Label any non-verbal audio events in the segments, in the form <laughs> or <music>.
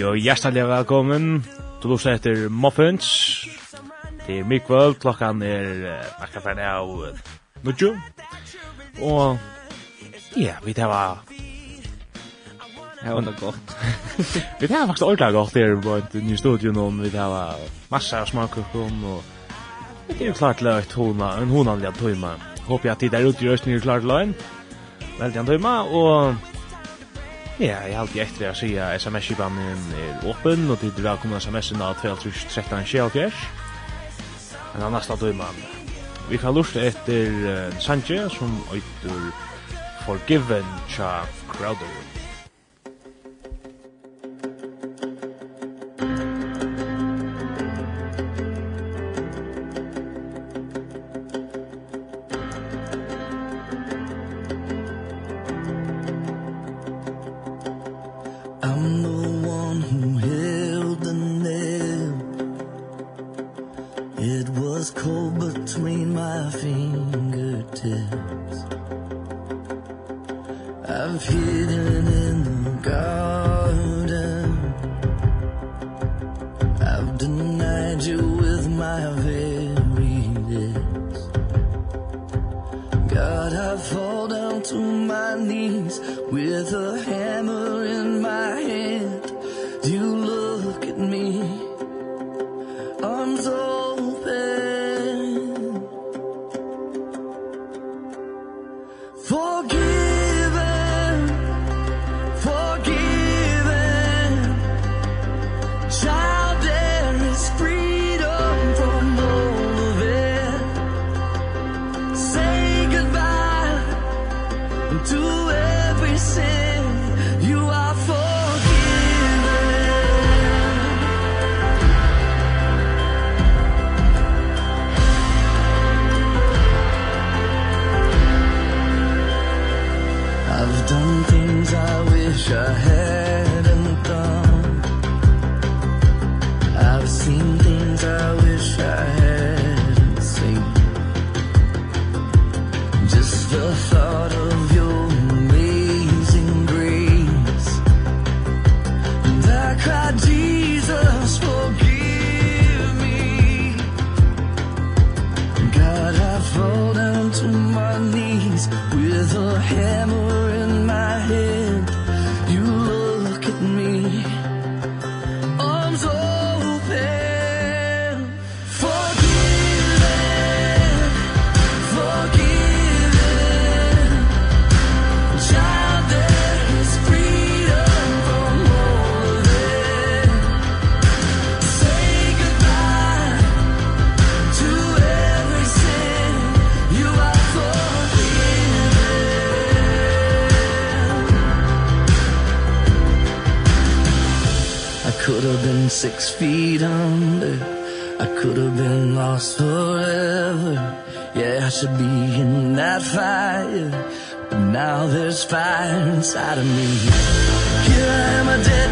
Hei og hjertelig velkommen. Du lurer etter Muffins. Det er mye kvöld, klokkan er akka ferdig av nudju. Og ja, vi tar var... Ja, det godt. <laughs> vi tar faktisk ordentlig godt her på et ny studio nå. Vi tar var masse av smakkukken og det er jo klart løyt hona, en honanlig tøyma. Håper jeg at de der ute i røsten er klart løgn. Veldig an tøyma og... Ja, jeg har alltid etter å si at sms-kibanen er åpen, og tid er velkommen sms-en av 2313-24. Men annars da døy man. Vi kan lusta etter uh, Sanje, som øyter Forgiven Cha Crowder.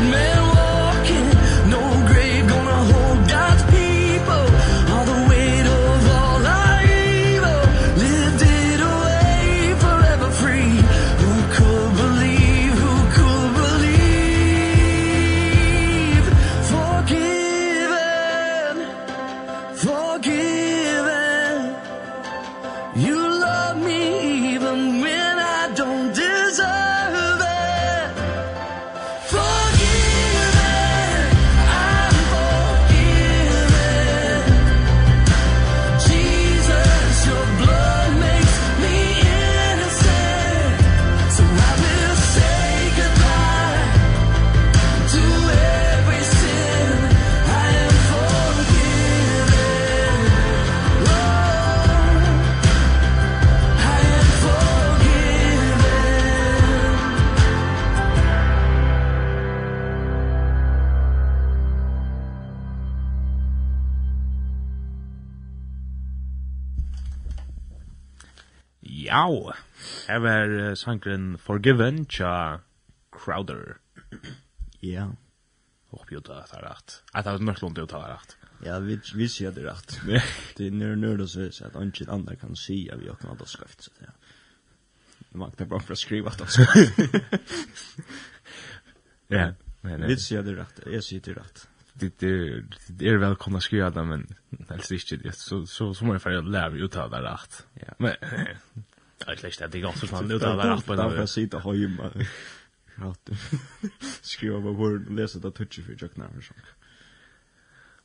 Mel Wow. Her var uh, sangren Forgiven tja Crowder. Ja. Håper jo det er rett. Jeg tar mørkt lånt det er rett. Ja, vi, vi sier det rett. <laughs> det er nør nør og så er at ikke andre kan si at vi åkna det skrift. Så, ja. Det var inte for å skrive at det skrift. <laughs> ja. Vi sier det rett. Jeg sier det rett det är det är väl skriva det, men helst inte det så så så man får lära ut av det rätt. Ja. Men <laughs> Jag vet inte, det är ganska fan ut av att på den där sidan hemma. Rätt. <laughs> Skriva på Word och läsa det touch för jag knappt så.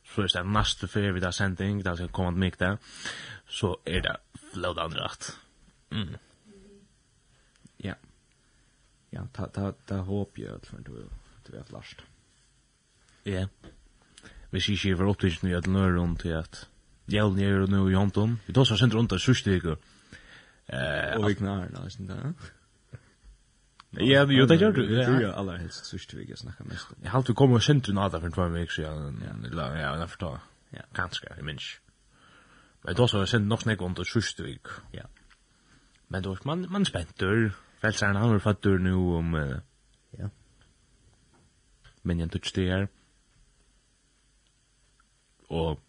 Så är det nästa för vi där sändning, där ska komma mycket där. Så är det flöd andra rätt. Mm. Ja. Ja, ta ta ta hopp jag att du du vet last. Ja. Vi ser ju för optiskt nu att nörra runt till att Jäln är nu i Anton. Vi tar så sent runt där sjuste veckan. Eh, och vi knar då, sen där. Ja, jo, det gör du. Ja, ja, alla helst så vi kan snacka mest. Jag har alltid kommit och känt en annan för två veckor sedan. Ja, ja, jag förstår. Ja, kanske, jag minns. Men då så har jag känt nog snäck under sista veckan. Ja. Men då man man spänter. Fälsaren han har fattur nu om ja. Men jag touch det här. Och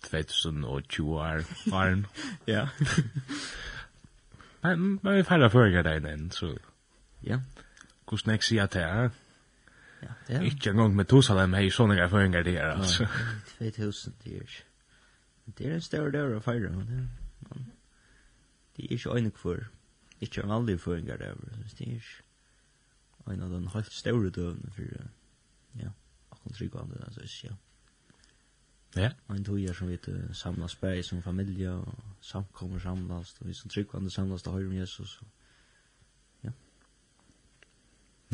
2020 år faren. <laughs> Ja. <laughs> Men, men vi færre fører deg den, så... Ja. Hvordan jeg sier til, ja? Ja, det er... Ikke engang med Tosalem hei sånne jeg fører deg her, altså. 2000, years. Det er en større dør å feire, men... Det er ikke øyne for... Ikke en aldri føringer der, her, det er ikke... En av den helt større døvene for... Ja, akkurat tryggvandet, altså, ja. Ja. Och en tog som vi samlas bär som familie, og samkommer samlas og vi som tryggvande samlas til høyre med Jesus. Ja.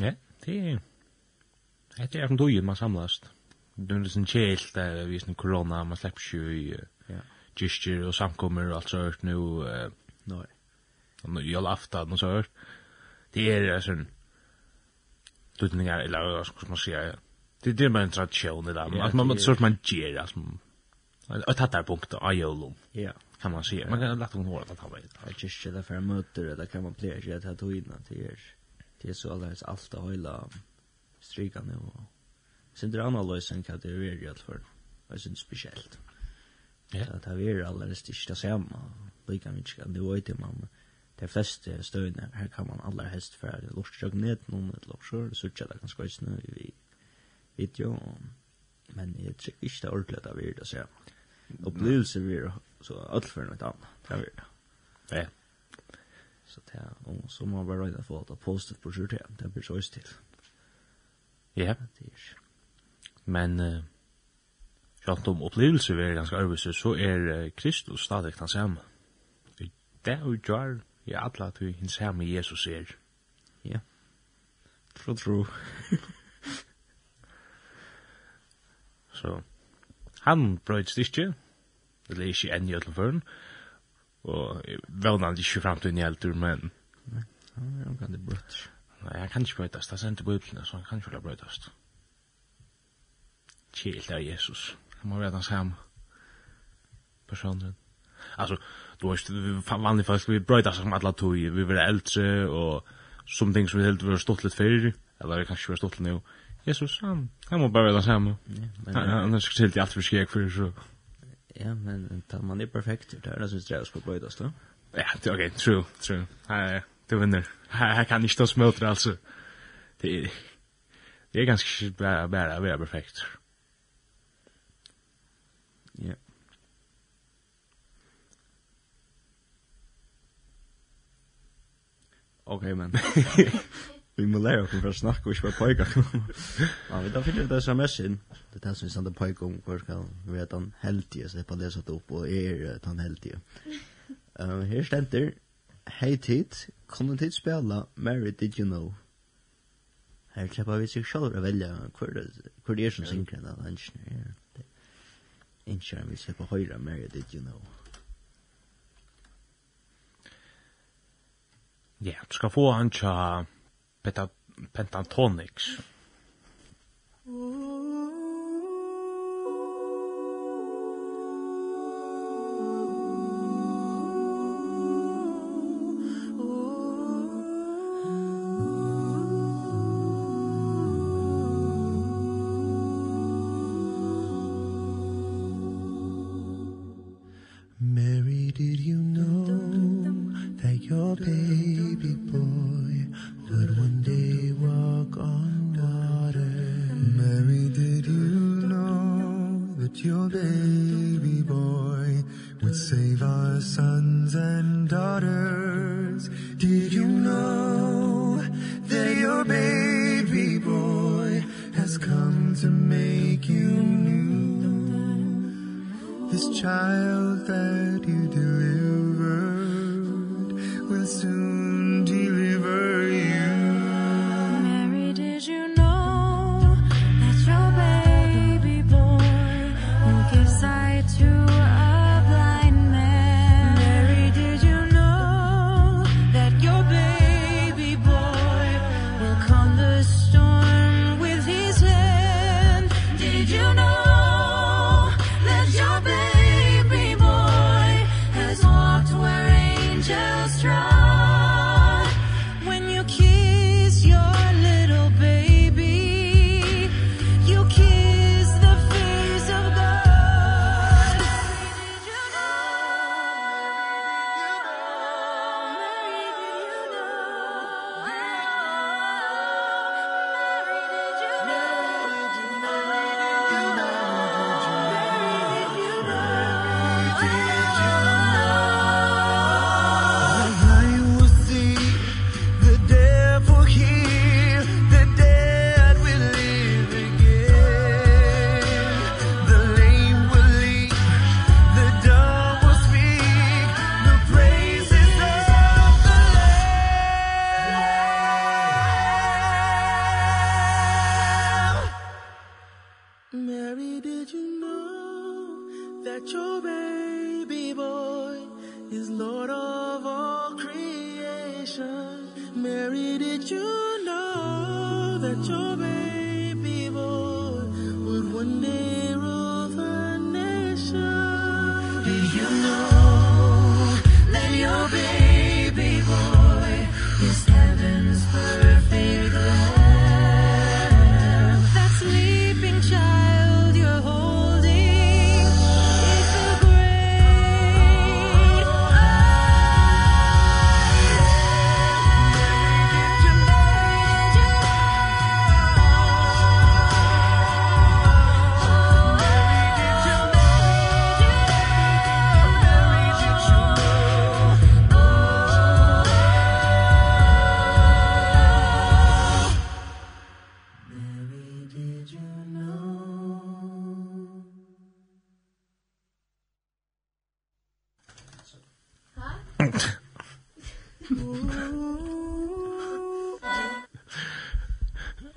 Ja, det er Det er en dojun man samlas. Det är en kjelt där vi är korona, man slipper ikke i ja. kyrkjer og samkommer og alt så hört nu. Nei. Og i alla aftan och så hørt. Det er är sån tutningar eller hva skal man säga Det är det man tradition där. Att man måste man ger alltså. Att ta där punkt av jolum. Ja. Kan man säga. Man kan lätta hon hålla att ha vet. Jag just skulle för möter eller kan man play jag att ta in att det är det är så alldeles allt att hålla stryka nu. Sen det andra lösen kan det vara ju för. Det syns speciellt. Ja. Så det vi är alldeles det är samma. Lika mycket det vara det man de fleste støyene, her kan man aller helst for å lukke ned noen et lukke seg, så ikke det kan skjøyne vi video, men jeg tror ikke det er ordentlig at det er det, så jeg opplevelser vi er så alt for noe annet, det er det. Ja. Så det er, og så må man bare røyde for at det er positivt på sjukt, det blir så til. Ja. Det er Men, uh, selv om opplevelser vi er ganske arbeidser, så er Kristus stadig den samme. Det er jo gjør i alle at vi hins samme Jesus er. Ja. Tro, tro. <laughs> Så han brøyts ikke, er ikke enn i ødelføren, og vevnande ikke framtiden hjelter, men... Han kan det brøyts. Nei, han kan ikke brøytast, sendt sendte bøyblene, så han kan ikke brøytast. Kjelt av Jesus, han må være den samme personen. Altså, du vet, vanlige folk, vi brøytast som alle tog, vi var eldre, og som ting som vi helt var stått litt før, eller kanskje vi var stått litt nå, Jesus, han, han må bare være sammen. Ja, han er sikkert helt i alt for skjeg for så. Ja, men man er perfekt, det er det som strever på bøydes, da. Ja, det er ok, true, true. Hei, du vinner. Hei, kan ikke ta smøter, altså. Det er, det er ganske bare, bare, å være perfekt. Ja. Ok, men. <laughs> Vi må lære oss for å snakke og ikke bare pojka. <laughs> Ja, vi da finner det sms inn. Det er det som vi sender pojka om hvor skal vi er den heldige, så jeg på det satt opp, og er den heldige. Uh, <laughs> her stender, Hei tid, kunne tid spela Mary Did You Know? Her klipper vi seg selv å velge hvor det er som synger den ønskene. Ønskene vi slipper høyre Mary Did You Know? Ja, du skal få han til pentatonics. Ooh.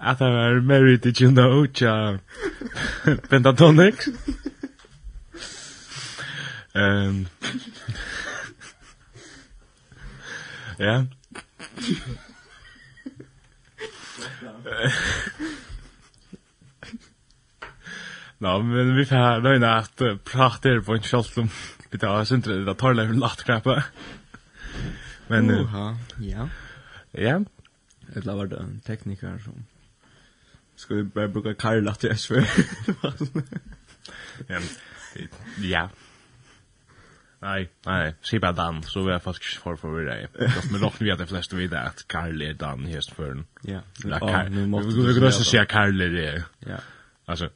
at I were married, did you know, tja, <laughs> pentatonics? <laughs> um, ja. <laughs> Nå, men vi får nøyne at prater på en kjalt om vi tar sindre, det tar løgna lattkrepa. Men, ja. Ja. Ja. Et la var det teknikar som Ska vi börja bruka Karla till SV? <laughs> ja. Nej, nej. Se bara Dan, så vi har faktiskt för för dig. Fast men dock vet de flesta vet att Karl är Dan häst för den. Ja. Vi kan också säga Karl är det. Ja. Alltså,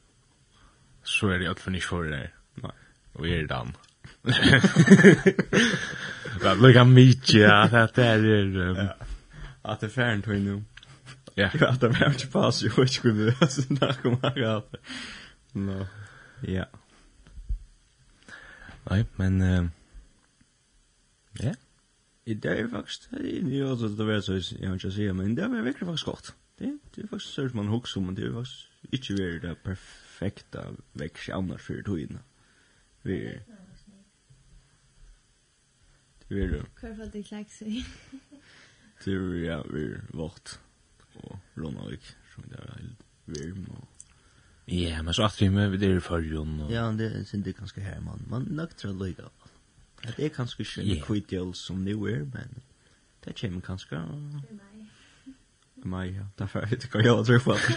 så är det att för ni för det. Nej. Och är Dan. Det lukar mycket att det är... Att det är färdigt nu. Ja. Jag vet inte vem det pass ju och skulle det så där kommer jag att. No. Ja. Nej, men eh Ja. I dag är faktiskt i år så det var så jag vill säga men det var verkligen faktiskt gott. Det det är faktiskt så man hooks om det är faktiskt inte väl det perfekta växt annars för tiden. Vi Det är det. Kvar för det klaxar. Det är ja, vi vart og Ronavik, som det er helt virm. Og... Ja, men så at vi med det i förrjun. og... Ja, det är inte ganska här man. Man nöktar att lyga. Det är kanske inte yeah. kvittjäl som nu är, men det kommer kanske... I maj, ja. Därför vet jag vad jag tror på. <laughs>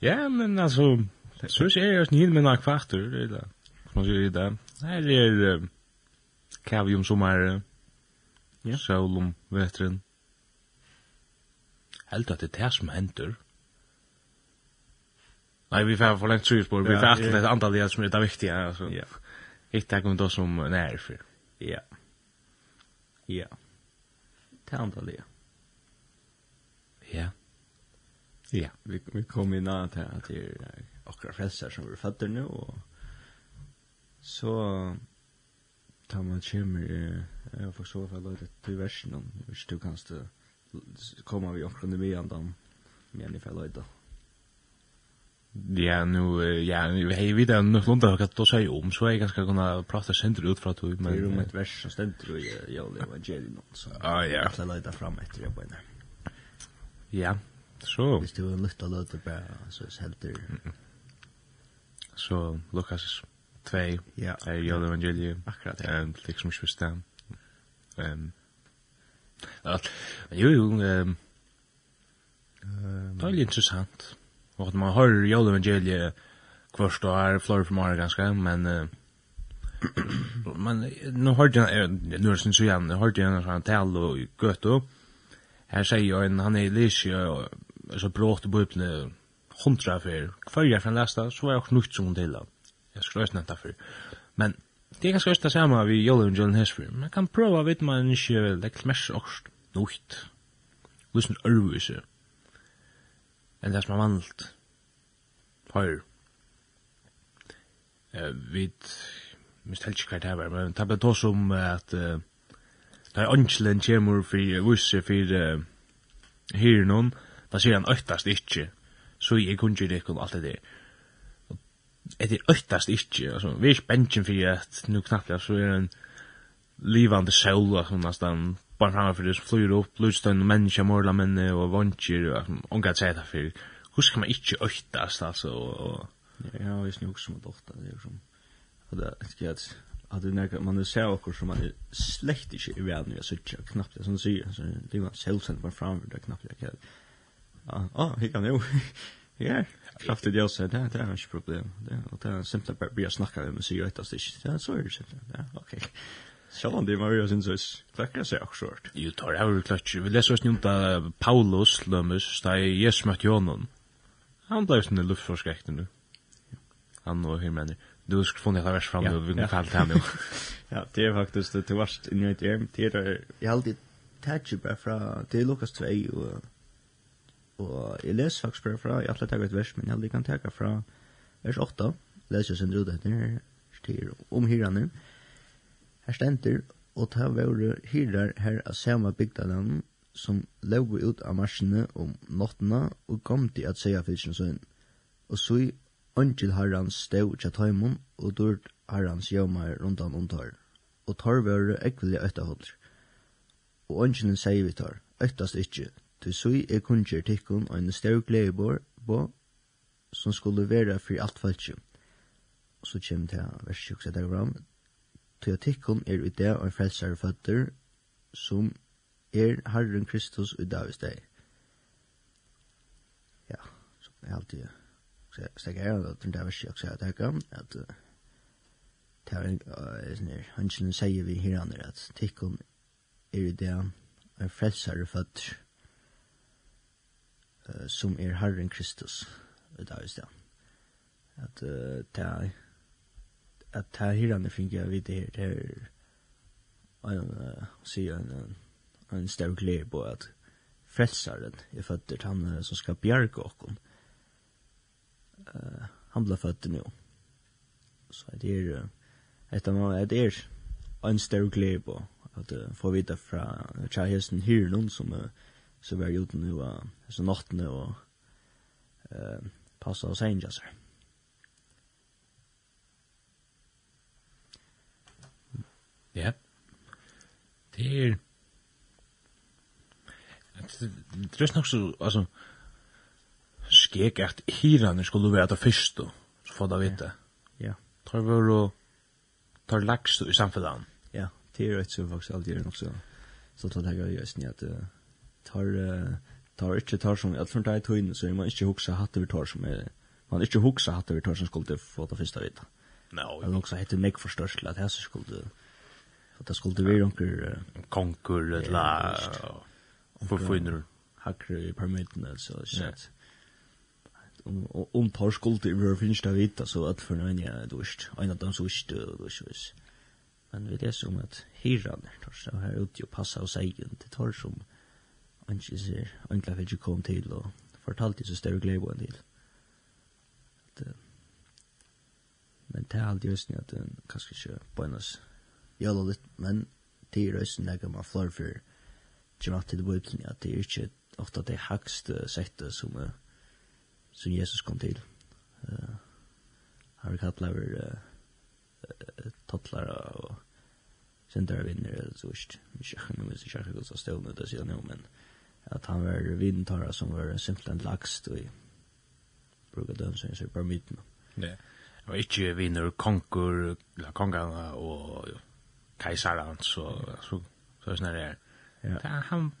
Ja, men altså... Så ser jeg oss nid med några kvarter, det är det. Man säger det. Här är... Kavium som är... Ja. Sjölum, vetren. Helt at det er det som hender. Nei, vi får for lengt syrspår, vi får alltid et antall det som er det viktige, altså. Ja. Ikke det kommer det som nær for. Ja. Ja. Det antall det. Ja. Ja. Vi, vi kom inn av til at det er akkurat frelser som vi er fatter nå, og så tar man kjemmer, jeg har faktisk overfor løyde til versen om, hvis du kan stå kommer vi också med andan men i fall då. Ja, nu ja, vi vet att nok lunda hva du sier om så jeg ganske kunna prata sender ut för att men det är om et vers som stender i Joel evangelium så. Ah ja. jeg Så lite fram etter jeg på. Ja. Så. Hvis du en lyfta låt på så är helter. Så Lukas 2. Ja. er Joel evangelium. Akkurat. Ehm liksom schysst Ehm Ja. Jo, jo. Ehm. Det litt interessant. Och at man hör ju evangelie kvart och är flor for mange ganska men <clears throat> men nu har jag nu syns så igen. Nu har jag en sån tal och gött och här säger jag en han är lyssig så brått på upp hundra för kvar jag från nästa så var jag knukt som till. Jag skulle inte nämna. Men Det er ganske det samme vi gjør med Jalen Hesford. Man kan prøve vet man ikke vel, det er mest også nøyt, lysen ørvise, enn det som er vant. Høyre. Uh, vi mist helst ikke hva det var, men det ble tås om at uh, det er ønskelen kommer for visse for uh, her noen, da sier han øktast ikke, så jeg kunne ikke det kunne alt det der det är öttast inte alltså vi är spänchen för att nu knappt så är en livande själ alltså nästan bara framför för det som flyr upp lutstön människa morla men och vanchir och hon kan säga för hur ska man inte öttast alltså och ja visst nog som dotter det är som hade skats att det när man ser också som man slekt inte i världen jag söker knappt det som säger så det var självsent var framför det knappt jag kan ja ah hur kan nu Ja, kraftigt jag så det det är inget problem. Det och det är simpelt att börja snacka med sig rätt att det så är det simpelt. Ja, okej. Sjálvan det var ju sin så klackar sig också short. Ju tar jag ju klackar. Vi läser oss nu om Paulus Lömmes sta i Jesus Mattionen. Han blev sin luftforskräckte nu. Han och hur men du ska få ner vers fram nu vi kan kalla han nu. <laughs> Ja, det är faktiskt det värst i nytt är det jag alltid touch bara från det Lukas 2 och Og jeg leser faktisk bare fra, jeg har tatt et vers, men jeg kan takke fra vers 8, leser jeg sin rute etter, til om hyrene. Her stender, og ta våre hyrer her av samme bygdalen, som levde ut av marsjene om nottene, og kom til at seia fylsen sønn. Og så i Angel Harrans stod tja taimon, og dørt Harrans jømar rundan omtar. Og tar våre ekvelig øttahodler. Og Angelen sier vi tar, øttast ikkje, Tu sui er kunngjør tikkun og en større gleibor bo, som skulle være for alt falskje. Og så kjem til vers 6 etter fram. Tu at tikkun er i det og en frelsare føtter, som er Herren Kristus i dag steg. Ja, så er alltid stekker jeg av den der vers 6 diagram, at det er en sånn her, hansjen sier vi her andre at tikkun er i det og en frelsare føtter, som er Herren Kristus i dag i stedet. At uh, det er at det her hirrande finner jeg vidt her, det er en, uh, sier en, en en større glede på at frelsaren er født han uh, som skal bjerge okken. Uh, han ble født nå. Så det er uh, etter man det er en større glede på at uh, få vite fra kjærhesten Hyrlund som uh, så var jag ute nu uh, så natten och eh passa oss hänga så. Ja. Det är Det är nog så alltså skek att hyran skulle vara det första så får det veta. Ja. Tror vi då tar lax i samfällan. Ja, det är rätt så faktiskt alltid är nog så så tar det jag just ni att tar tar ikke tar som alt for deg tøyne, så man ikke husker hatt det vi tar som er, man ikke husker hatt det vi tar som skulle få det første vita. No, det er nok så heter meg forstørst at det skulle at det skulle være noen konkur eller for funner hakker i permitten så shit. om om tar skulle vi finnes det vita så at for nei ja du dusht en av dem så ikke dusht men vi leser om at hyran tar seg her ute og passa og seg til tar som ikke ser, ønskelig vil ikke komme til, og fortalte så større glede på en til. At, men det er alltid høsten at den kanskje ikke bøynes gjøre litt, men det er høsten jeg man flår for kommer til bøyden, at det er ikke ofte det hakste settet som, som Jesus kom til. Uh, har vi kallt laver uh, uh, tottlar og sendere vinner, eller så ikke, ikke, ikke, ikke, jeg ikke, ikke, ikke, ikke, ikke, ikke, ikke, ikke, at han var videntara som var simpelthen lagst og brukar døm som jeg sier bare myten. Ja, og ikke vinner konkur, kongana og kaisaran, så så så sånn er det. Ja. Han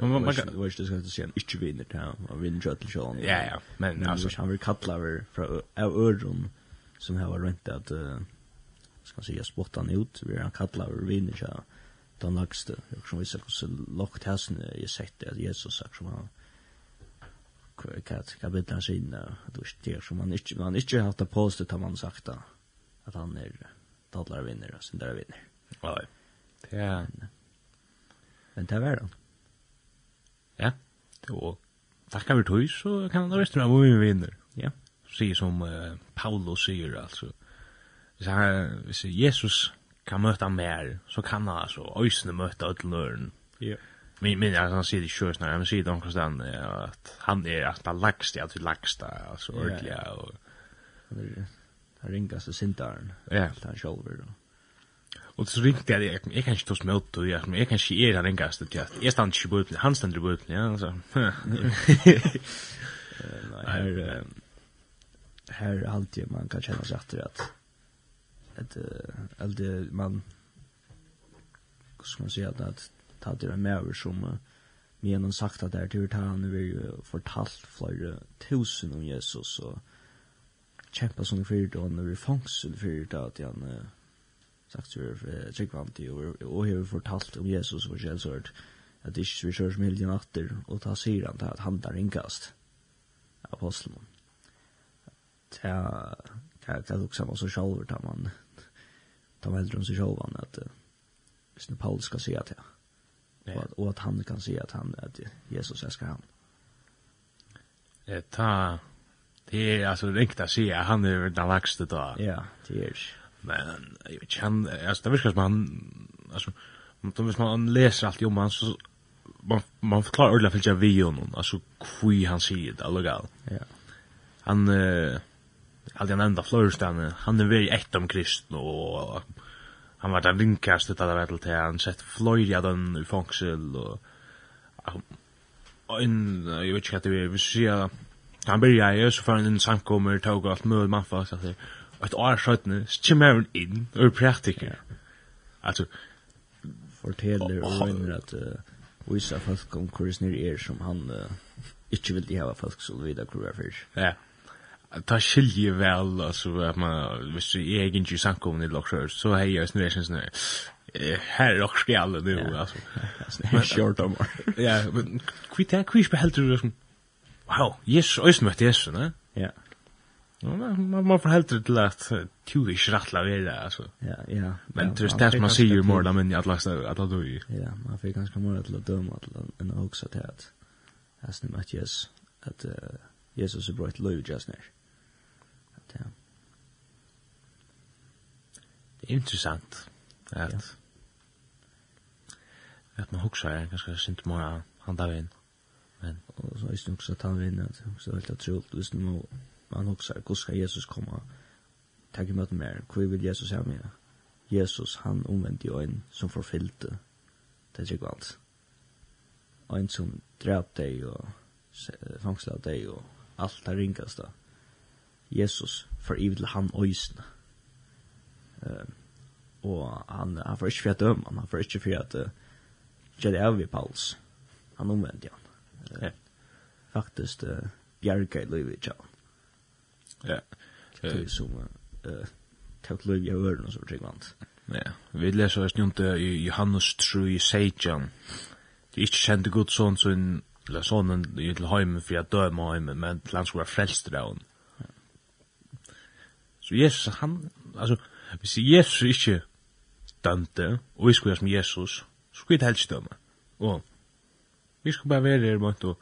Man man kan visst det ska inte se en inte vinner han, han, vinner ju till Sean. Ja ja, men han, han vill kalla över från Örron som har rent att ska man säga han, ut, vi han kalla över vinner så den lagste, Jeg kan vise hvordan lagt hæsen jeg sett at Jesus sagt som han hva vet han sin du styr, som han ikke, han ikke har hatt det påstått har man sagt da, at han er tattler vinner og syndere vinner. Ja, det er Men det er han Ja, Og takk tackar vi tog så kan han da resten hvor vi vinner. Ja, sier som uh, Paulus sier altså. Hvis, han, hvis Jesus kan möta mer så kan han alltså ösna möta ödlörn. Ja. Men men alltså han ser det sjös när han ser det där att han är att han laxst att vi laxst alltså ordliga och han ringar så sintaren. Ja, han shoulder då. Och så ringte jag jag jag inte ta smält då jag men jag inte är den ringas till att Jag stannar inte bult han stannar på bult ja alltså. <laughs> Nej, här här alltid man kan känna sig att att att man skal man si, at att ta det med över som vi har sagt at det är tur han nu jo fortalt flere tusen om Jesus og kämpa som för og han när vi fångsel för det att han sagt så för tryggvanti och og har fortalt om Jesus og källsort at det ikke vi kjører som hele natter, og ta sier han til at han där inkast aposteln. Ja, det är också samma så självt att man de äldre om seg själva at uh, Paulus ska säga till och att, och att han kan säga att han att Jesus älskar han. Eh ta det är alltså riktigt att säga han är den lagste då. Ja, det är. Men jag vet han alltså det verkar som han alltså om man man läser allt om han så man man förklarar ordentligt för jag vi honom alltså hur han säger det alltså. Ja. Han eh hade jag enda Florestan han är väldigt ett om kristen och han var den rinkaste det var till han sett Florida den i fängsel och en, jag vet inte att det är vi ser han börjar ju så för en samkommer tog allt möjligt man fast att ett år sjutton skimmer in och praktiker alltså og och vinner uh, visa folk om hvor ner er som han uh, inte vill hava folk så hvor er fyrir. ja ta skilje vel altså at man visst är egen ju sankomne i lockshare så hej jag snurrar snurrar här och skall nu alltså men short om <laughs> ja men kvitt här kvitt behåller du som wow yes ösn mötte yes ne? Ja. Man man förhåller det till att du är schrattla väl alltså ja ja. Men det är det man ser ju mer men jag lagt att då ju ja man fick ganska mer att döma att en också att att snurrar yes att Jesus är bra ett löv just när interessant at ja. at man hugsar er ganske sint mor av handa vin men og så er det også ta vin at så helt at trult hvis man man hugsar hvordan skal Jesus komme takk imot mer hvor vil Jesus ha meg Jesus han omvendt jo en som forfyllte det er ikke alt øyn som drep deg og fangsla deg og alt det ringast Jesus for i til han øysene Uh, og han, han får ikke for at døme han, han får ikke for at uh, gjøre av i Pauls. Han omvendte han. Uh, ja. Faktisk uh, bjerga i livet i han. Ja. Okay. Som uh, tok Løyvi av øren og så trygg vant. Ja, vi leser oss njönta i Johannes 3, 16. Det er ikke kjente god sånn som eller sånn i til heimen for jeg døde med heimen, men til han skulle være frelst av henne. Så Jesus, han, altså, Hvis Jesus ikke dante, og vi skulle gjøre som Jesus, så skulle vi helst dømme. Og vi skulle bare være her, måtte, og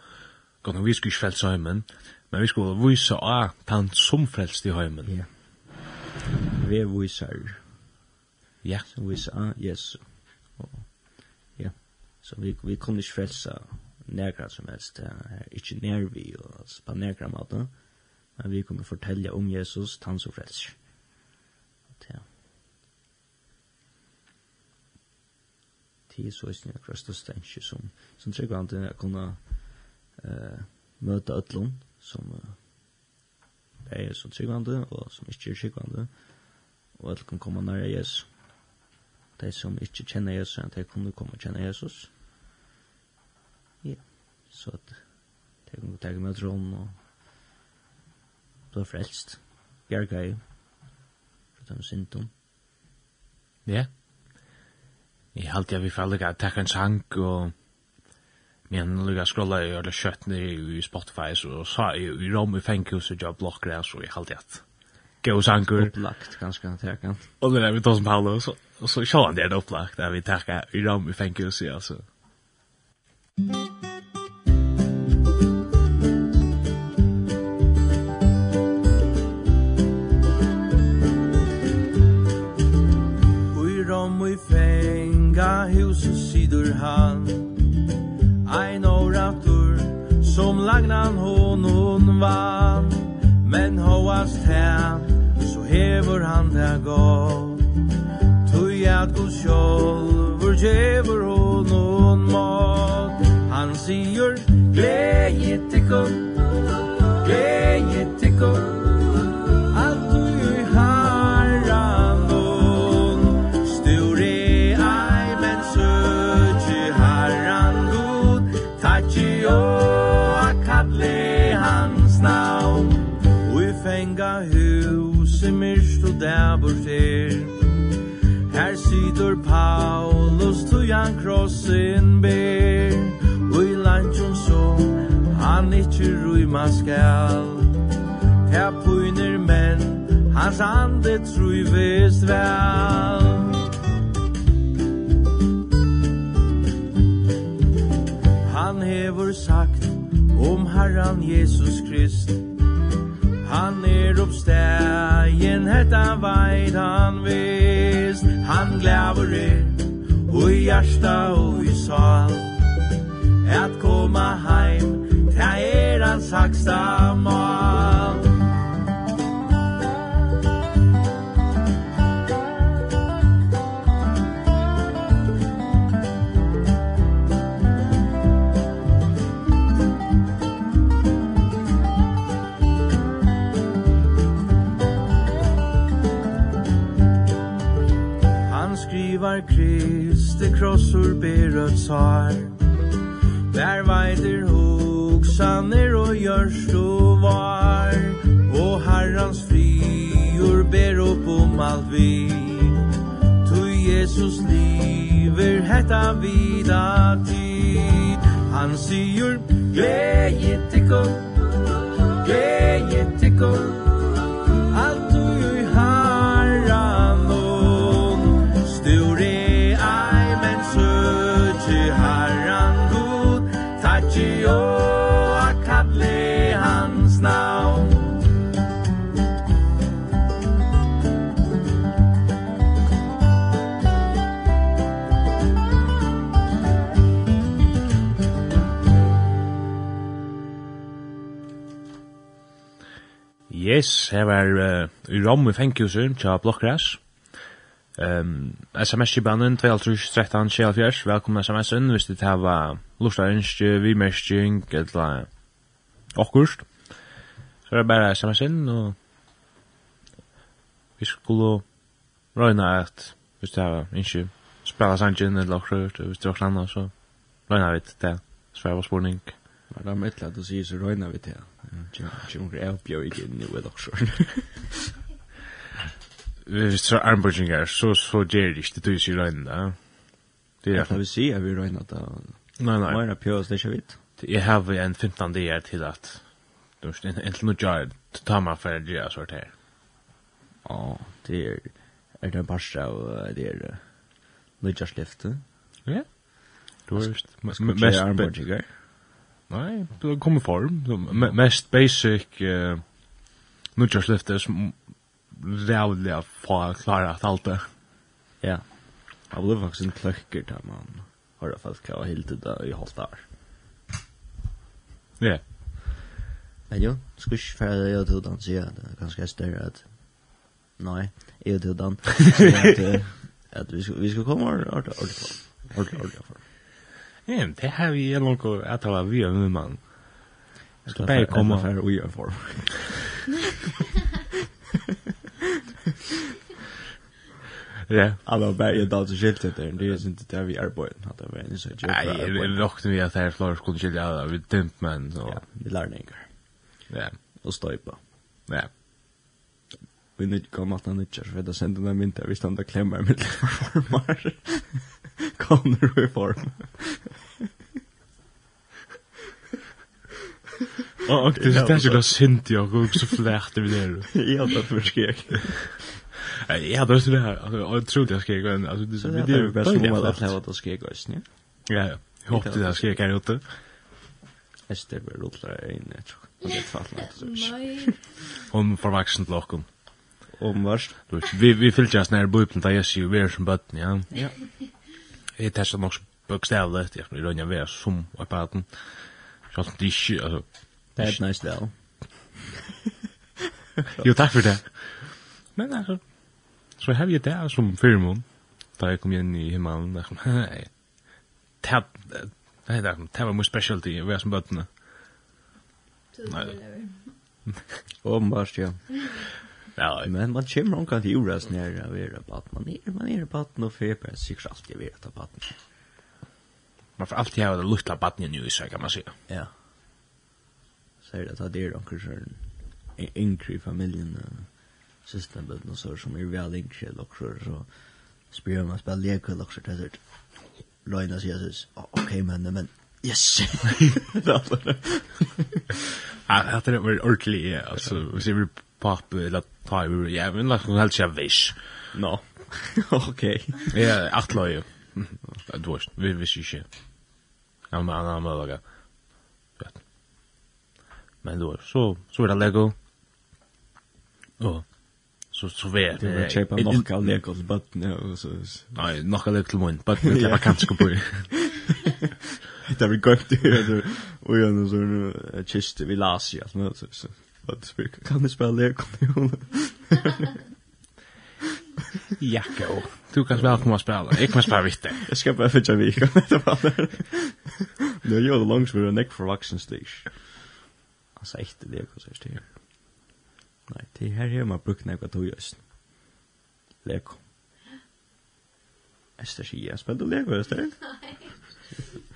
gott, vi skulle ikke frelse heimen, men vi skulle vise av han som frelst i heimen. Ja. Vi er viser. Ja. Så vise av Jesus. Og, ja. Så vi, vi kunne ikke frelse negra som helst, ikke nervi, og på negra måte. men vi kunne fortelle om Jesus, han som frelst ja. Det er så ikke akkurat største enskje som, som trykker han til å kunne uh, møte ødlån som uh, er som tryggvande og som ikke er tryggvande og at kan komme nær Jesus. De som ikke kjenner Jesus, at de kunne komme og kjenne Jesus. Ja, så at de kunne ta med tråden og bli frelst. Bjerg er jo den synden. Ja. Jeg halte jeg vi får lukka takk en sang og men lukka skrolla i alle kjøtt ned i Spotify så sa jeg i rom i fengkjus og jeg blokker så jeg halte at gau sangur. Opplagt ganske han tekka. Og det er vi tog som Paolo så, og så sjå han det er opplagt at vi takka i rom i fengkjus altså. Mm. huset sidur han Ein oratur som lagnan honon vann. Men hoast her så hever han det gav Tui at god sjolver djever honon mat. Han sier gleget ikon Gleget ikon situr Paulus tui han krossin ber. Ui landjon som han ikkje ruima skal. Her puiner men hans ande trui vist vel. Han hevur sagt om Herran Jesus Krist Han er oppstegen, hetta veit han vist Han glæver er, og i hjärsta og i sal. At koma heim, ta er hans haksta mal. Tar krist, det krossor ber og Vær veider hoksaner og gjørst og var. Og herrans frior ber opp om alt vi. Tu Jesus liver hetta vida tid. Han sier, gled gittikon, gled gittikon yes, her var uh, i Rom i fenghuset tja Blokkras. Um, SMS-kibanen 2313-24, velkommen SMS-en hvis det her var lustarinsk, vimerskjeng, eller okkurst. Så er det bare SMS-en, og vi skulle røyna at hvis det her var ikke spela sangen eller okkurst, hvis det var klanna, så røyna vi til det, sværa spurning. Var det mitt at du sier så røyna vi til det? Tjongur er bjør ikke inn i ved offshore. Hvis det er armbøkninger, så så gjør det ikke, det tog ikke røyne. Det er det vi sier, vi røyne at Nei, nei. Mera pjøs, det er ikke vidt. Jeg har en 15 dager til at du vet, en til noe jar, du tar meg for å gjøre sånt her. Ja, det er er det en parst det er nødjarslyftet. Ja. Du har mest mest armbøkninger. Nej, har kommer form. Mest basic uh, nudgerslifter som rævliga få klara att allt det. Ja. Jag blev faktiskt en klöcker där man har det fast kvar helt där i halvt där. Ja. Men jo, skal ikke för det til trodde sier säger det kanske är större att Nej, jag trodde han at vi skal vi ordentlig komma Ordentlig Ordentligt. Ordentligt. <laughs> Ja, det har vi en lång att tala vi en ny man. Jag ska bara komma här och göra för. Ja, alla bara jag då så skilt det där. Det är inte där vi är på att det är så jag. Nej, det rockte vi att här flor skulle skilja vi dumt men så vi lärningar. Ja, och stöpa. Ja. Vi nu kommer att han inte så vi då sänder den vinter vi stannar klämmar med formar. <laughs> kommer i form. Och det är inte så synd jag går så flärtar vi det. Jag hade förskräckt. Jag hade också det här, alltså jag trodde jag gå en alltså det så vi det är bäst om alla att leva att skrek oss nu. Ja ja. Jag hoppas det ska här ute. Ester var rullar in där tror jag. Det fattade inte. Nej. Hon förvaxen blockum om vars. Vi vi fyllde oss när nær där jag ser vi er som bøtten, ja. Ja jeg testet nok bokstavlet, jeg kan rønne være som iPaden, selv om det ikke, altså... Det er et nice del. <laughs> jo, takk for det. Men altså, så har vi det som firmon, da jeg kom inn i himmelen, da jeg kom, <laughs> hei, det er det var mye specialty, vi er som bøttene. Nei. Åbenbart, ja. <laughs> Ja, men man kommer omkring til jordas när jag er på att man er, man er på att man är på att man är på att man på att man Man får alltid ha det lukta badnen nu i sig, kan man säga. Ja. Så er det at det är någon sån yngre i familien, familjen, systemet og så, som er vel yngre och så, så spyr man spiller lekväll och så, det är Lojna sier Jesus, ok, men, men, yes! <laughs> <laughs> Det är altså, alltså, vi ser pop eller tar ja men la hon helt vish. No. okay Ja, att loja. Du vet, vi visste ju. Ja, men han har lagat. Men då så så är det Lego. Och så så vet det. Jag köper nog all Lego till button och så. Nej, nog all till mun, but det var kanske på. <laughs> Det har vi gått till och jag nu så kist vi läser ju alltså så. Vad det spyr kan du spela lek om <laughs> Jacko, du kan spela komma spela. Jag kan spela vitt. Jag ska bara fetcha vik. Det är det långs för en neck for action stage. Alltså echt det är så här. Nej, det här är man brukar något tog just. Lek. Är sier, jeg spiller spelar lek just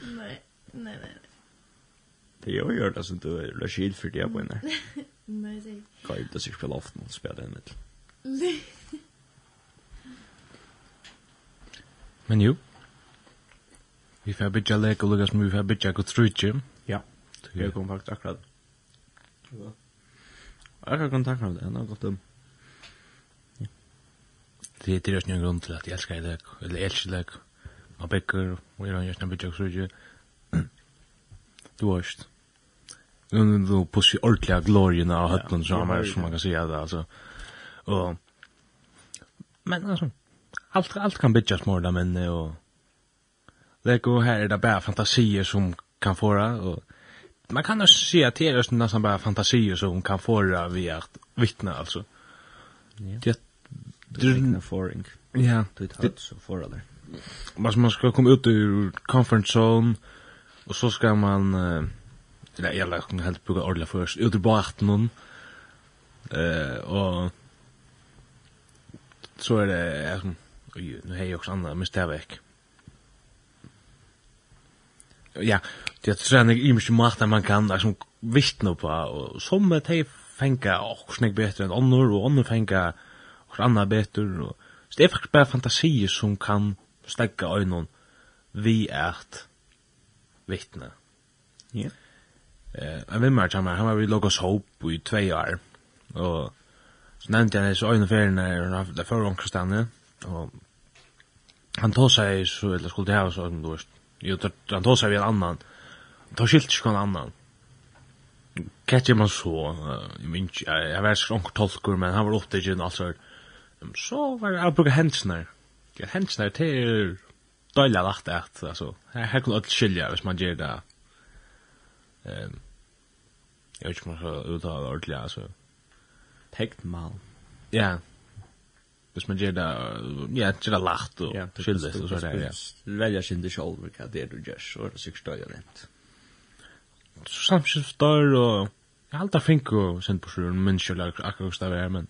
Nei, nei, nei. Det er jo gjør det som du er skil for det på henne. <laughs> Nej, det är... Kaj, det är spela ofta och spela den med. Men jo. Vi får bytja lek och lukas, men vi får bytja gå trutje. Ja, det är kompakt akkurat. Ja. Jag kan kontakta med det, det är gott om. Det är deras nya grund till att jag älskar lek, eller älskar lek. Man bäcker, och jag har en gärna bytja gå trutje. <clears throat> Du har just nu då på sig ordentliga glorierna och hötten så här som man kan säga det alltså. Och men alltså allt allt kan bitchas mer där men och det går här är det bara fantasier som kan fåra och man kan också se att det är nästan bara fantasier som kan fåra via att vittna alltså. Ja. Det drunna foring. Ja. Det har så för alla. Man ska komma ut ur comfort zone och så ska man uh, det er jeg kunne helt bruke ordentlig først, ut i båten noen, uh, og så er det, jeg sånn, nu har jeg også andre, men det vekk. Ja, det er sånn, jeg er mye mat man kan, jeg sånn, vittne på, og som er det fengar och snägg bättre än annor och annor fengar och annor bättre och så det är faktiskt bara fantasier som kan stäcka øynene, vi är vittne. Ja. Eh, en vimmar tjammar, han var vid Logos Hope i tvei år. Og så nevnte jeg hans øyne ferien når det var omkring og han tog seg, så, eller skulle det ha så, du vet, jo, han tog seg vid en annan, han tog skilt ikke en annan. Kett man så, jeg minns, jeg var ikke onker tolkur, men han var opptatt i altså, så var jeg bruker hensner, hensner til døyla lagt at, altså, her kunne alt skilja hvis man gjør det, Ehm jag vet inte om man ska uttala det ordentligt alltså. Pektmal. Ja. Hvis man gjør det, ja, gjør det lagt og skyldes og sånn, ja. Velger sin det selv hva det du gjør, så er det sikkert støy og rent. Samtidig støy og... Jeg har alltid fink og sendt på sjøen, men ikke akkurat støy her, men...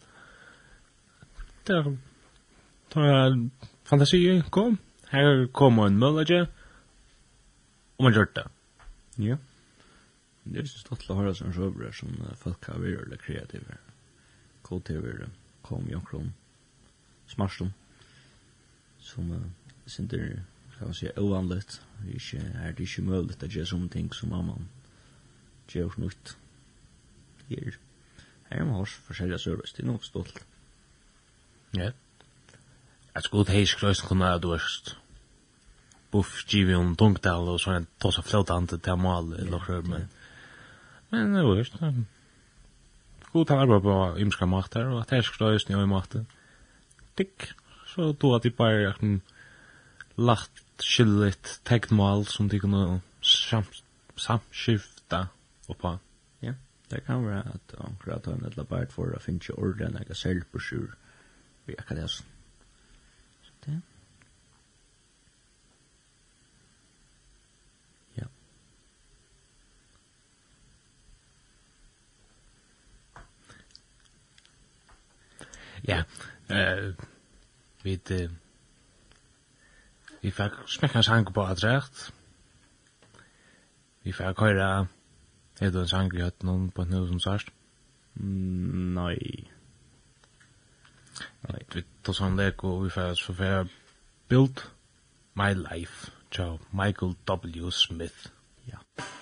Det er... Det er fantasi, kom. Her kom en møllage, og man gjør det. Ja. Det er så stått til å høre som sjøbrer som folk har vært eller kreative. Kultiver, kom i omkron, Smarstum. som uh, synder, kan man si, ovanligt. Ikke, er det ikke mulig at det er sånne ting som mamman gjør snutt. Her, her man har forskjellige service, det er nok stolt. Ja. Et godt heis krøys kunne jeg dørst. Buff, givi om dunkdal og sånn, tosa flotante til mal, eller hør, men... Ja. Men det var just det. God han bara på ymska makter och att här ska just nu i makten. Tick. Så då att det bara att lagt skilligt tegnmål som de kunde samskifta oppa. Ja, det kan vara att omkring att han ett labart för att finna orden eller sälpåsjur i akadesen. ja, eh, vi vi fikk smekka en sang på adrekt. Vi fikk høyra, er du en sang vi hatt noen på nu som sørst? Nei. Nei, vi tog sånn lek og vi fikk så fikk Build My Life, til Michael W. Smith. Ja. Yeah.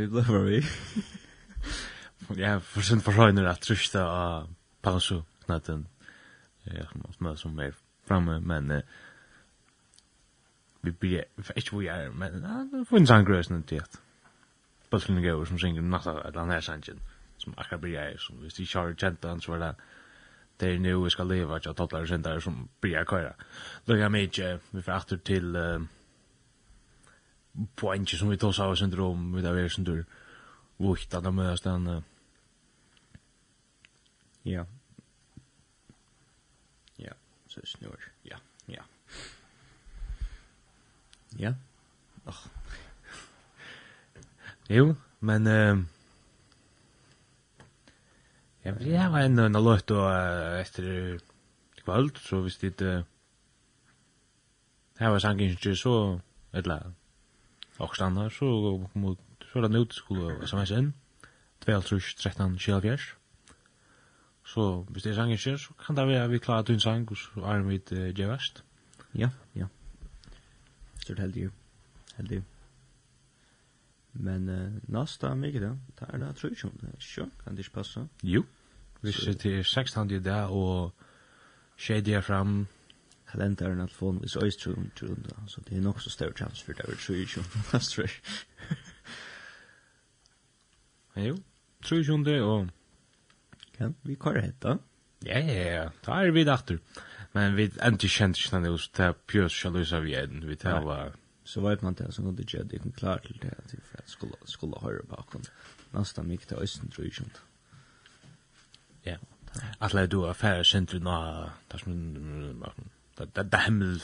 vi blev vi. <laughs> Ja, for sin förhöjner at trusta av pausu knatten. Ja, som er som er framme men vi blir for ikke hvor jeg er, men för en sang sangrös til at Puzzlen går som synger natta et eller annet sangen som akkurat blir jeg, som hvis de kjører kjent gentan så där det det er nu vi skal leva att jag talar sen där som blir jeg köra. Då jag mig vi får åter till poenget som vi tar så här syndrom med det som du vuxta de möts den ja. Ja så snur ja ja. Ja. Ach jo men Uh, Ja, vi har en en låt då etter kvöld så hvis det Uh, her var sangen ikke så eller lag och stannar så mot så där nu skulle SMS in 1213 Shelviers. Så hvis det er sanger skjer, så kan det være vi klarer til en sang, og så er vi til Gjevast. Ja, ja. Så det heldig jo. Heldig. Men uh, næsta mye da, det tror jag inte Sjå, kan det ikke passe? Jo. Hvis det er 16 i dag, og skjer det fram, kalenderen at få hvis øystrøm um, til unda, så det er nok så større chans for det er 23. Astrid. Ja, jo. 23. og... Ja, vi kører hetta. Ja, ja, ja. Da er vi dachter. Men vi endte kjent ikke denne hos det pjøs sjalusa vi er Vi tar var... Så vet man det, så kunne det ikke at jeg kunne klare til det, at jeg skulle, skulle høre bakom. Nesten mye til Øysten, tror jeg ikke. Ja. at Atle du er færre sentrum av... Det som det det det himmel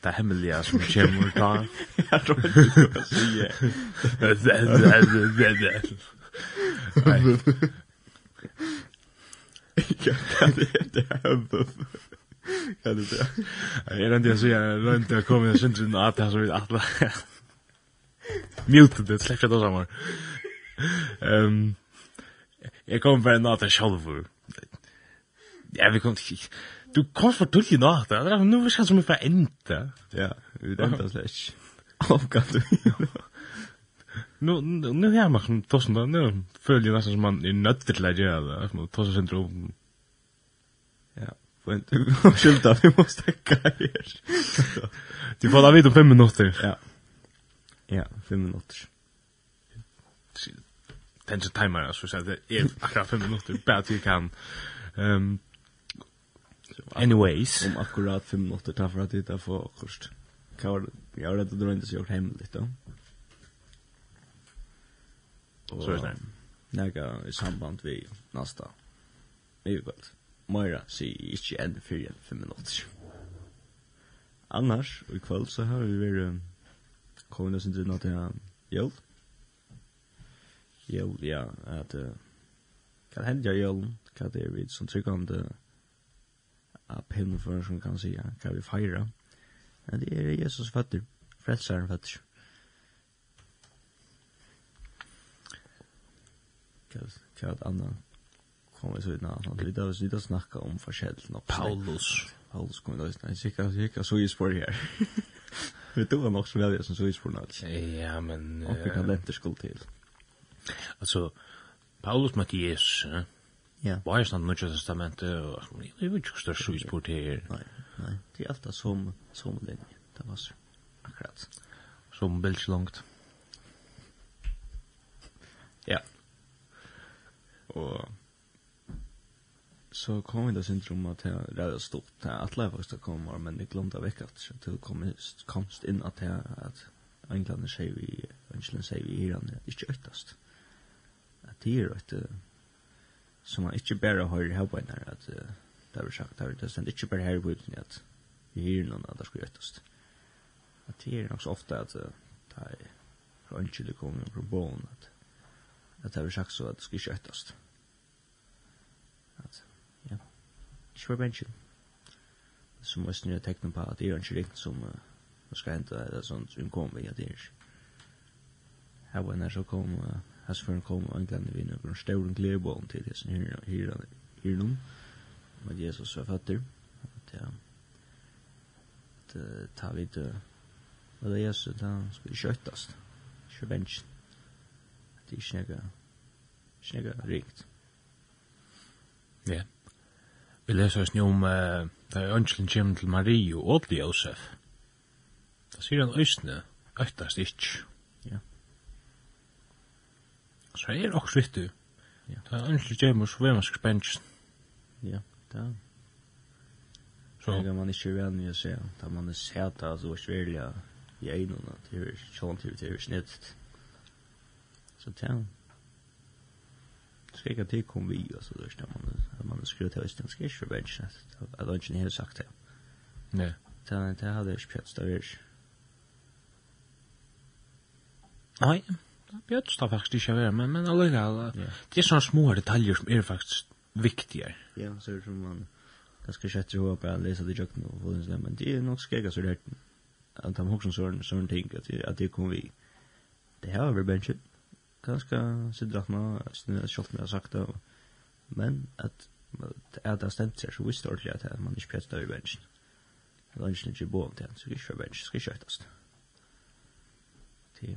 det himmeliga som kommer ta. <laughs> Jag tror inte jag ska säga. Nej. Jag kan det hämta. Ja, det det. Jag är inte så jag är inte kommer jag syns inte att jag så vill att Mute det släpper det samma. Ehm Jag kommer bara att jag själv. Ja, vi kommer inte Du kom kan fortulle nå, det er nu vi skal som vi får enda. Ja, vi ente slash. Avgav du. Nu nu här man tossen då nu följer nästan som man är nödd till att göra det. Man tossen syndrom. Ja, får inte skylta vi måste täcka här. Du får da vid om fem minutter. Ja. Ja, fem minutter. Tension timer så så det är akkurat fem minutter bara till kan. Ehm Anyways. Om akkurat fem minutter tar för att titta på kurst. Kan vara jag har rätt att dra inte så gjort hemligt då. Och, så är det. Några i samband vi nästa. Det är. Moira sier ikke enn fyrir enn fem minutter. Annars, i kvöld så har vi vært kommet oss inn til natt jul jul ja, at uh, kan hende jul jól, hva det er vi som tryggande av pinnen för som kan säga kan vi fira. Men det är Jesus fötter, frälsaren fötter. Kan kan annan kommer så innan han vill då sitta snacka om förskäll och Paulus. Paulus kommer då inte säkert säkert så i spår här. Vi tog han också så väl som så i spår nåt. Ja, men och vi kan lätt skuld till. Alltså Paulus Mattias, eh? Ja. Var är sånt Nya testamentet och det är ju inte störst så her. här. Nej, nej. Det är alltid som som linje. Det var så. Akkurat. Som bild langt. Ja. Og så kom vi da sin trum att jag rädda stort. Jag alla jeg faktisk kom, men jeg glemte vekk at så till kom komst in att jag att England sier vi England sier vi i här ikke øktast. At det er ett som man ikke bare har her på her, at det har sagt, det har stendt ikke bare her på enn at vi hyrer noen at det skal gjøttast. At det er nok så ofte at det er fra ønskjelig kommer fra bån at at det har sagt så at det skal gjøttast. At, ja, ikke bare bensjen. Som også nye tekner på at det er ikke riktig som uh, skal hente det sånt, vi at det er ikke. Her var en her så kom uh, hans for kom og kan vi nå grunn stor glebon til det som her her her nå med Jesus var fatter at ja det tar vi det og det Jesus da skal vi skjøttast skjøvench det er snega snega rikt ja. Vi leser oss nå om da ønskelen kommer til Marie og til Josef da sier han østene øktast ikke Så er det også viktig. Ja. Det er ønskelig gjemmer så vil man skal spennelsen. Ja, det er. Så. Det man ikke venn i å se. Da man er seta, så er svelja i egnene. Det er sånn til det er snitt. Så det er. Skal ikke til kom vi, altså, det er man, man skriver til Øystein, skal ikke være bensin, at han ikke har sagt det. Nei. Det er, det hadde jeg ikke pjøtt, det er ikke. Nei, bjöds det faktisk ikke å være, men, men allega, yeah. det er sånne små detaljer som er faktisk viktige. Ja, så er det som man ganske kjøtter hva å lese det jøkken og få det men det er nok skjegg, så det er at de hoksen sånne, sånne ting, at, at det kommer vi. Det her er bensin, ganske sidratna, kjølt med sakta, men at at det stendt seg så visst ordentlig at man ikke pjøtter i bensin. Det er ikke bo om det, så det er ikke bensin, skal ikke kjøttast. Det,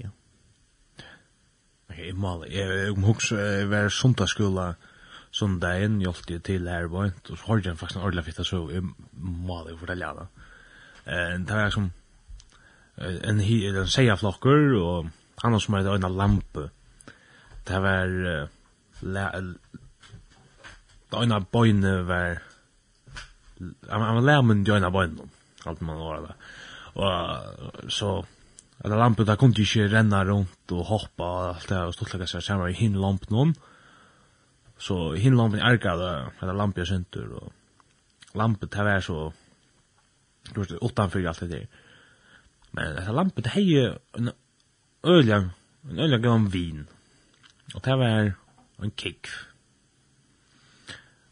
ja. Jeg mal, jeg huks, jeg var sundagsskola sundagen, hjolt jeg til her bort, og så har jeg faktisk en ordentlig fitta, så jeg mal jeg fortelle henne. Det var som en, en seierflokker, og han som hadde en lampe. Det var øyne bøyne var han var lærmen i øyne bøyne, alt man var det. Og så eller lampen der kunne ikke renna rundt og hoppa og alt det, og stortlegga seg sammen i hin lampen Så hin lampen erga det, eller lampen er syntur, og lampen det var så, du vet, utanfyr alt det der. Men dette lampen det hei en øylang, en øylang gav vin, og det var en kikk.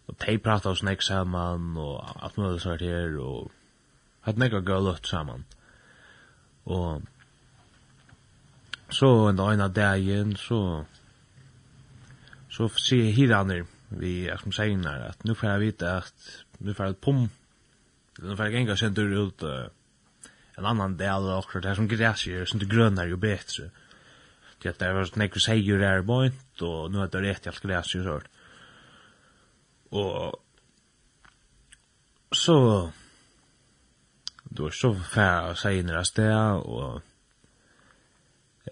Og de prata oss nek saman, og alt mulig sånt her, og hatt nek og gøy løtt saman. Og Så en dag en av dagen, så så sier hidaner vi jeg som sier her, at nu får jeg vite at nu får jeg et pom nu får jeg enga sendur ut uh, en annan del av akkurat er som græsjer som det grønner jo betre til at det var sånn ekkur seier er bort og nu er det rett i alt græsjer sånn og så då så fær senere sted og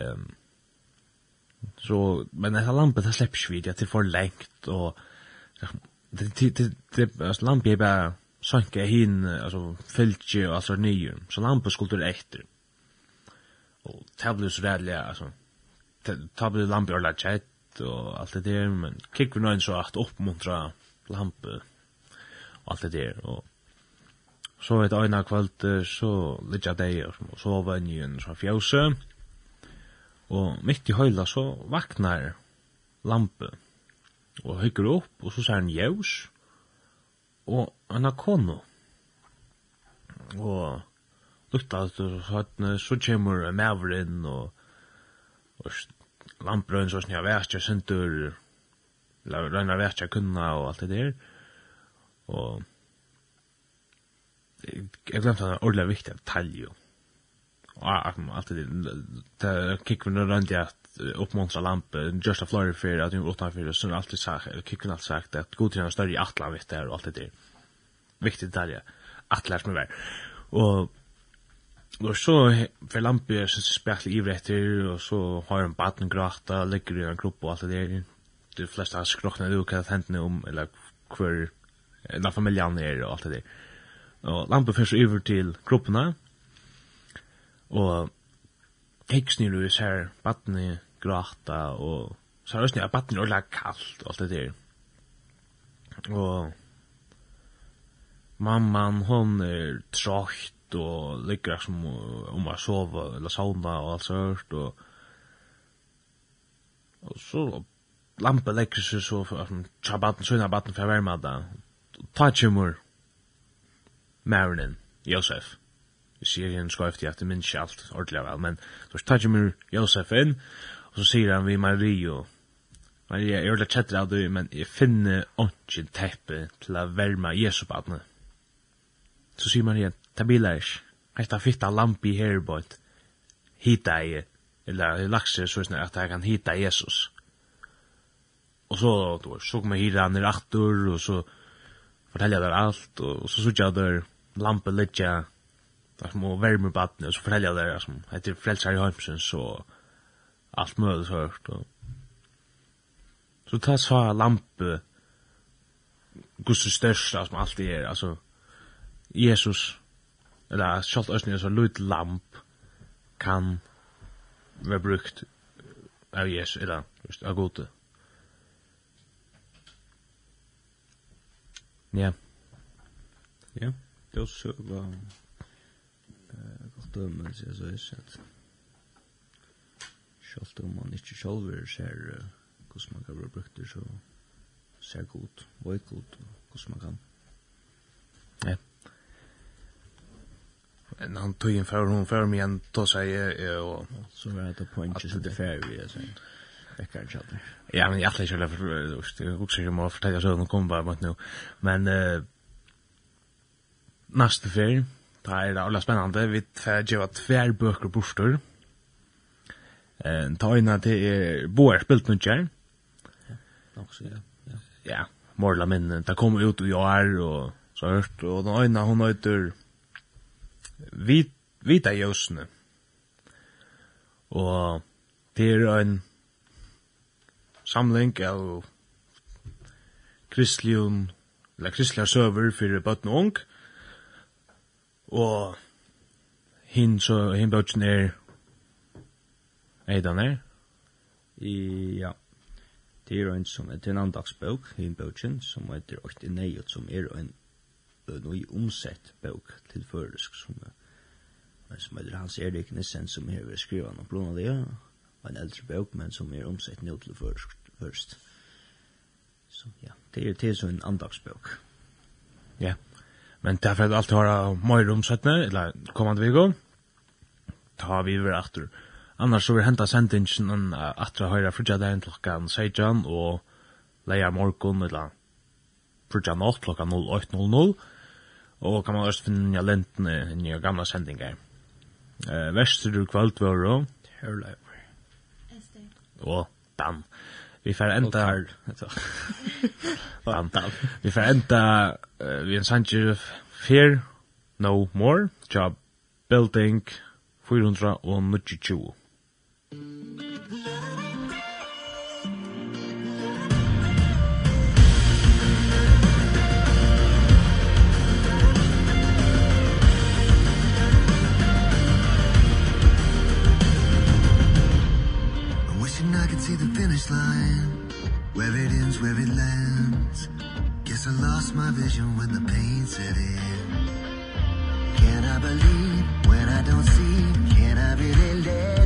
Ehm så men den här lampan där släpps vi det till för längt och det det det, det alltså lampan är bara sanka hin alltså fältje och alltså nyer så lampan skulle det efter. Och tablus rädliga alltså tablus lampan eller chat och allt det där men kick vi någon så att uppmuntra lampan och allt det där. Och Så vet ena kvöld, så litt av deg, og så var så fra fjøset, Og mitt i høyla så vaknar lampe og høyker opp, og så ser han jævs og han har kono. Og lukta at så kommer maveren og, og lamprøn så snia vestja sindur røyna vestja kunna og alt det der. Og jeg glemte han ordentlig viktig detalj jo allt det där kickar vi runt at uppmuntra lampa just a flurry för att ju åtta för så allt det sagt eller kicken allt sagt att god tränar större i Atlant vet där och allt det där. viktig detalj. Atlant med väl. Och Og så för lampen är så i ivrätter och så har en batten gråta ligger i en grupp och alt det der. De flesta har skrokna ut vad hendene om eller kvar familjan familjen är och alt det Og Och lampen så över till grupperna Og heksnir du ser badni grata, og så er det og orla kallt, og alt det der. Og mamman, hon er tråkt, og ligger som om å sove eller sauna og alt sånt og og så lampe legger seg så for at tja baden, søgna baden for å være med det ta Josef serien skoifti at det minns alt ordentlig vel, men så tar Jimmy Josef inn, og så sier han vi Mario, Maria, jeg er litt kjettere av det, men jeg finner ikke teppe til å verma Jesu badne. Så sier Maria, ta bilar ikke, hetta fitta lampi her bort, hita i, eller lakser så sånn at jeg kan hita Jesus. Og så, du, så kommer hira han i rattur, og så forteller jeg der alt, og så sier jeg der lampe litt, där små värme badne och så förälja där som heter frälsar i Holmsen så allt möjligt så hört och så tar så lampe Guds största som allt är alltså Jesus eller sjálft ösnen så lut lamp kan vara brukt av Jesus eller just av gode. Ja. Ja, det er så døme, sier så is, at selv om man ikke selv ser hvordan man kan være brukt det, så ser god, vøy godt, hvordan man kan. Ja. En han tog inn før, hun før meg igjen, tog seg, og... Så var det poenget som det færre vi, jeg sier. Vekkar kjallar. Ja, men jeg ætla ikke, jeg husker ikke om å fortelle sånn, hun kom bare mot nå. Men, uh, neste ferie, det här är alla spännande. Vi får ge vad tvär böcker och. Eh, ta in att det är boar spilt nu tjär. Ja, också ja. Ja, ja morla men Det kommer ut och jag och så hört. Och den ena hon heter vit, Vita Jösne. Og det er en samling av kristlion, eller kristliga søver for bøtten og ung. Og hin så hin bøtjen er Eidan er? I, ja. Det er en som er en andagsbøk, en bøtjen, som heter Åkt Neiot, som er en nøy omsett bøk til føresk, som er som heter Hans Erik Nissen, som hever skriva noen av det, en eldre bøk, men som er omsett nå til først. Så ja, det er til så en andagsbøk. Men det er for at alt har mer omsettende, eller kommande viko, ta vi over atter. Annars så vil henta sendingen atter høyre frutja dagen klokkan 16, og leia morgon, eller frutja natt klokkan 08.00, og kan man også finne lentene i nye gamla sendingar. Uh, Vesterud kvalt var og Hørleiver. Og Dan. Vi får enda... <laughs> Antal. Vi får enda... uh, Vi en sanger Fear No More. Job Building 420. vision when the pain set in Can I believe when I don't see? Can I really live?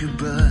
you but